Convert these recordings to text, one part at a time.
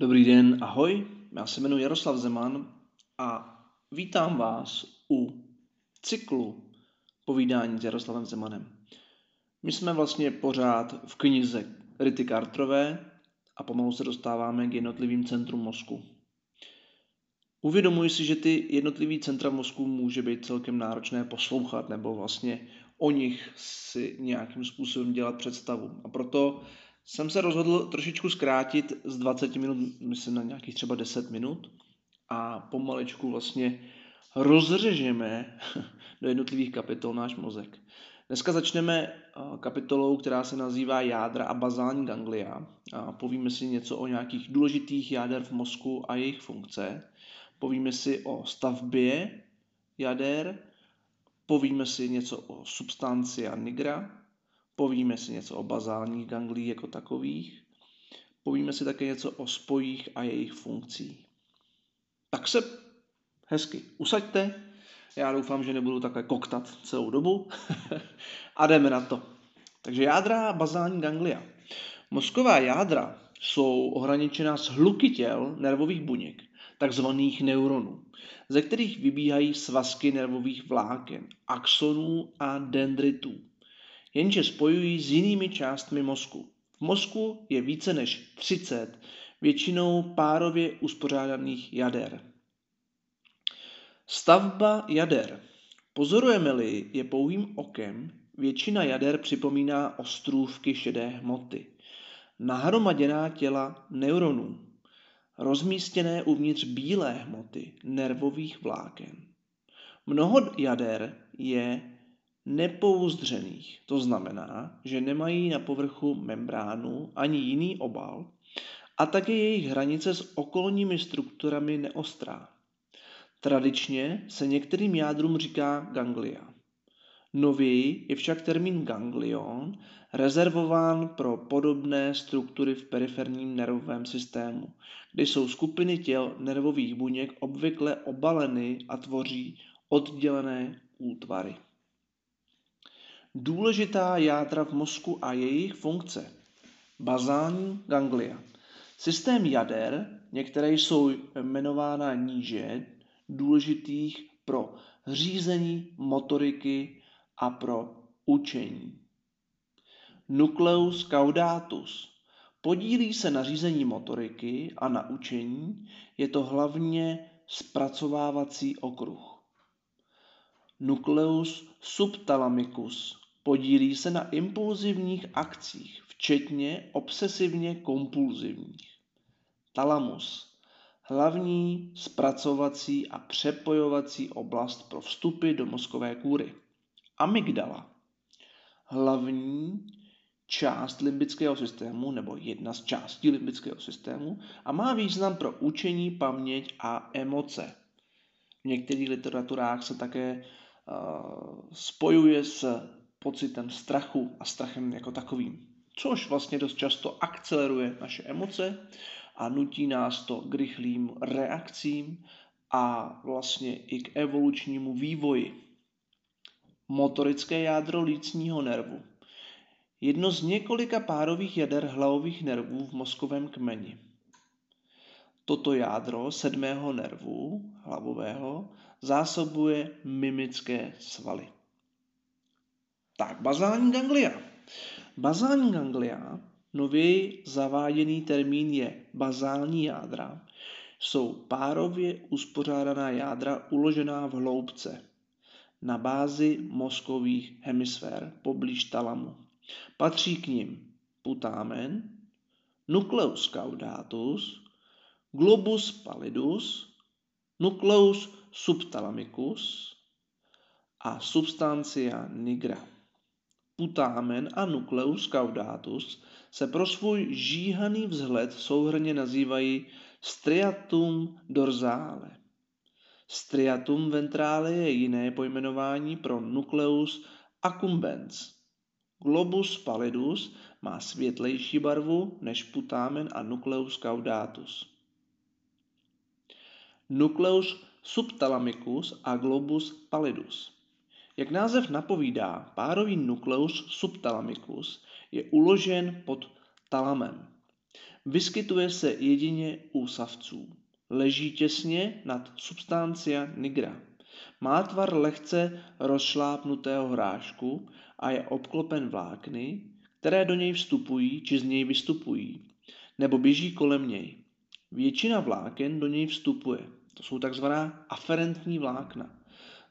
Dobrý den, ahoj, já se jmenuji Jaroslav Zeman a vítám vás u cyklu povídání s Jaroslavem Zemanem. My jsme vlastně pořád v knize Rity Carterové a pomalu se dostáváme k jednotlivým centrum mozku. Uvědomuji si, že ty jednotlivý centra mozku může být celkem náročné poslouchat nebo vlastně o nich si nějakým způsobem dělat představu. A proto jsem se rozhodl trošičku zkrátit z 20 minut, myslím na nějakých třeba 10 minut a pomalečku vlastně rozřežeme do jednotlivých kapitol náš mozek. Dneska začneme kapitolou, která se nazývá jádra a bazální ganglia. A povíme si něco o nějakých důležitých jáder v mozku a jejich funkce. Povíme si o stavbě jader, povíme si něco o substancia nigra, povíme si něco o bazálních ganglích jako takových, povíme si také něco o spojích a jejich funkcí. Tak se hezky usaďte, já doufám, že nebudu takhle koktat celou dobu a jdeme na to. Takže jádra bazální ganglia. Mozková jádra jsou ohraničena z hluky těl nervových buněk, takzvaných neuronů, ze kterých vybíhají svazky nervových vláken, axonů a dendritů jenže spojují s jinými částmi mozku. V mozku je více než 30 většinou párově uspořádaných jader. Stavba jader. Pozorujeme-li je pouhým okem, většina jader připomíná ostrůvky šedé hmoty. Nahromaděná těla neuronů, rozmístěné uvnitř bílé hmoty nervových vláken. Mnoho jader je nepouzdřených. To znamená, že nemají na povrchu membránu ani jiný obal a také jejich hranice s okolními strukturami neostrá. Tradičně se některým jádrům říká ganglia. Nověji je však termín ganglion rezervován pro podobné struktury v periferním nervovém systému, kde jsou skupiny těl nervových buněk obvykle obaleny a tvoří oddělené útvary. Důležitá jádra v mozku a jejich funkce. Bazální ganglia. Systém jader, některé jsou jmenována níže, důležitých pro řízení motoriky a pro učení. Nucleus caudatus. Podílí se na řízení motoriky a na učení, je to hlavně zpracovávací okruh. Nucleus subthalamicus Podílí se na impulzivních akcích, včetně obsesivně kompulzivních. Talamus. Hlavní zpracovací a přepojovací oblast pro vstupy do mozkové kůry. Amygdala. Hlavní část limbického systému nebo jedna z částí limbického systému a má význam pro učení, paměť a emoce. V některých literaturách se také spojuje s pocitem strachu a strachem jako takovým. Což vlastně dost často akceleruje naše emoce a nutí nás to k rychlým reakcím a vlastně i k evolučnímu vývoji. Motorické jádro lícního nervu. Jedno z několika párových jader hlavových nervů v mozkovém kmeni. Toto jádro sedmého nervu hlavového zásobuje mimické svaly. Tak, bazální ganglia. Bazální ganglia, nově zaváděný termín je bazální jádra, jsou párově uspořádaná jádra uložená v hloubce na bázi mozkových hemisfér poblíž talamu. Patří k nim putámen, nucleus caudatus, globus pallidus, nucleus subthalamicus a substancia nigra putamen a nucleus caudatus se pro svůj žíhaný vzhled souhrně nazývají striatum dorsale. Striatum ventrale je jiné pojmenování pro nucleus accumbens. Globus pallidus má světlejší barvu než putamen a nucleus caudatus. Nucleus subthalamicus a globus pallidus. Jak název napovídá, párový nukleus subthalamicus je uložen pod talamem. Vyskytuje se jedině u savců. Leží těsně nad substancia nigra. Má tvar lehce rozšlápnutého hrášku a je obklopen vlákny, které do něj vstupují či z něj vystupují, nebo běží kolem něj. Většina vláken do něj vstupuje. To jsou takzvaná aferentní vlákna.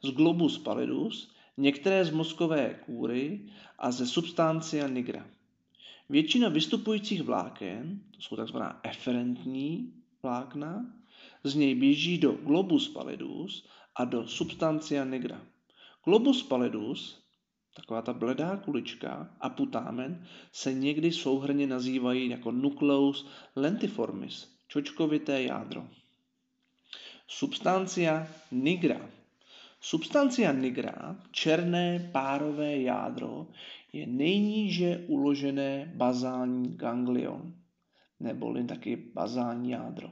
Z globus pallidus, některé z mozkové kůry a ze substancia nigra. Většina vystupujících vláken, to jsou takzvaná eferentní vlákna, z něj běží do globus pallidus a do substancia nigra. Globus pallidus, taková ta bledá kulička, a putamen se někdy souhrně nazývají jako nucleus lentiformis, čočkovité jádro. Substancia nigra. Substancia nigra, černé párové jádro, je nejníže uložené bazální ganglion, neboli taky bazální jádro.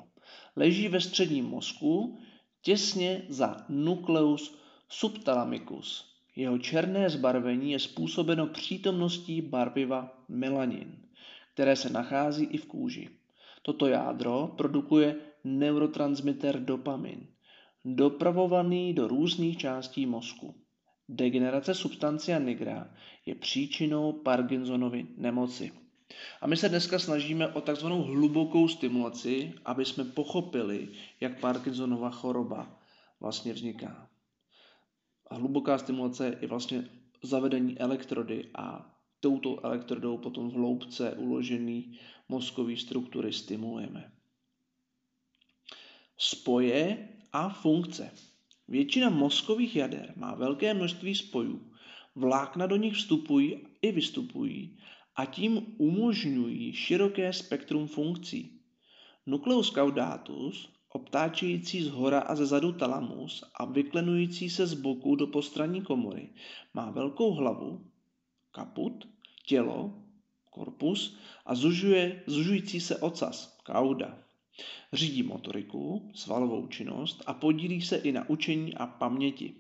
Leží ve středním mozku, těsně za nucleus subthalamicus. Jeho černé zbarvení je způsobeno přítomností barviva melanin, které se nachází i v kůži. Toto jádro produkuje neurotransmitter dopamin, dopravovaný do různých částí mozku. Degenerace substancia nigra je příčinou Parkinsonovy nemoci. A my se dneska snažíme o takzvanou hlubokou stimulaci, aby jsme pochopili, jak Parkinsonova choroba vlastně vzniká. A hluboká stimulace je vlastně zavedení elektrody a touto elektrodou potom v hloubce uložený mozkový struktury stimulujeme. Spoje a funkce. Většina mozkových jader má velké množství spojů. Vlákna do nich vstupují i vystupují a tím umožňují široké spektrum funkcí. Nucleus caudatus, obtáčející z hora a ze zadu talamus a vyklenující se z boku do postranní komory, má velkou hlavu, kaput, tělo, korpus a zužuje, zužující se ocas, kauda. Řídí motoriku, svalovou činnost a podílí se i na učení a paměti.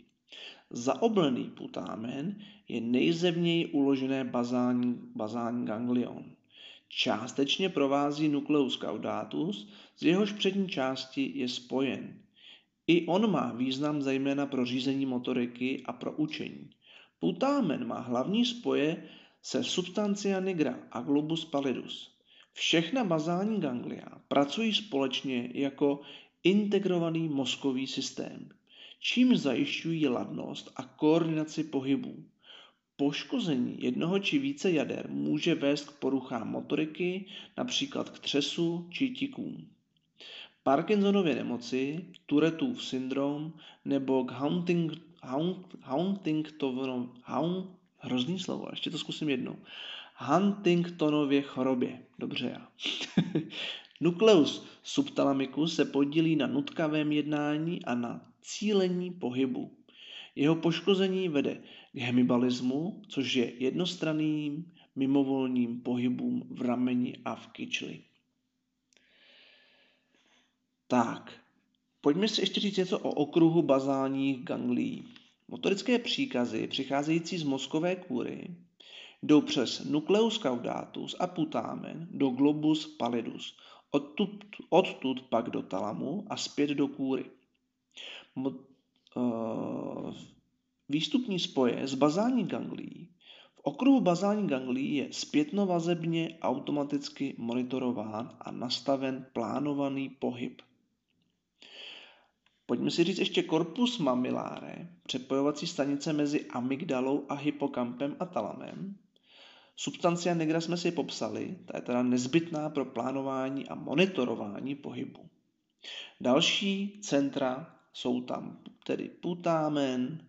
Zaoblený putámen je nejzevněji uložené bazální, bazální ganglion. Částečně provází nucleus caudatus, z jehož přední části je spojen. I on má význam zejména pro řízení motoriky a pro učení. Putámen má hlavní spoje se substancia nigra a globus pallidus. Všechna bazální ganglia pracují společně jako integrovaný mozkový systém, čím zajišťují ladnost a koordinaci pohybů. Poškození jednoho či více jader může vést k poruchám motoriky, například k třesu či tikům. Parkinsonově nemoci, Tourettův syndrom nebo k Hunting, Huntingtonově, hrozný slovo, ještě to zkusím jednou. Huntingtonově chorobě. Dobře já. Nukleus subthalamicus se podílí na nutkavém jednání a na cílení pohybu. Jeho poškození vede k hemibalismu, což je jednostranným mimovolným pohybům v rameni a v kyčli. Tak, pojďme si ještě říct něco o okruhu bazálních ganglií. Motorické příkazy přicházející z mozkové kůry jdou přes nucleus caudatus a putamen do globus pallidus, odtud, odtud pak do talamu a zpět do kůry. Mo, uh, výstupní spoje z bazální ganglií v okruhu bazální ganglií je zpětnovazebně automaticky monitorován a nastaven plánovaný pohyb. Pojďme si říct ještě corpus mamillare, přepojovací stanice mezi amygdalou a hypokampem a talamem. Substancia negra jsme si popsali, ta je teda nezbytná pro plánování a monitorování pohybu. Další centra jsou tam tedy putamen,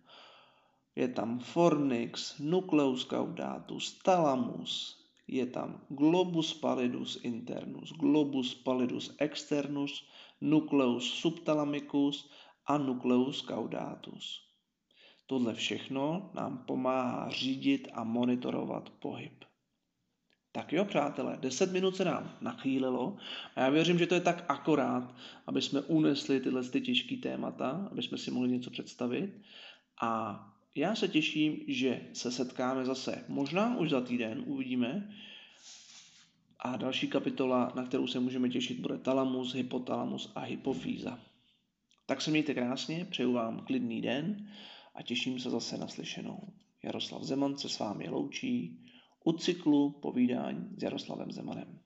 je tam fornix, nucleus caudatus, thalamus, je tam globus pallidus internus, globus pallidus externus, nucleus subthalamicus a nucleus caudatus. Tohle všechno nám pomáhá řídit a monitorovat pohyb. Tak jo, přátelé, 10 minut se nám nachýlilo a já věřím, že to je tak akorát, aby jsme unesli tyhle ty těžké témata, aby jsme si mohli něco představit. A já se těším, že se setkáme zase možná už za týden, uvidíme. A další kapitola, na kterou se můžeme těšit, bude talamus, hypotalamus a hypofýza. Tak se mějte krásně, přeju vám klidný den a těším se zase na slyšenou. Jaroslav Zeman se s vámi loučí u cyklu povídání s Jaroslavem Zemanem.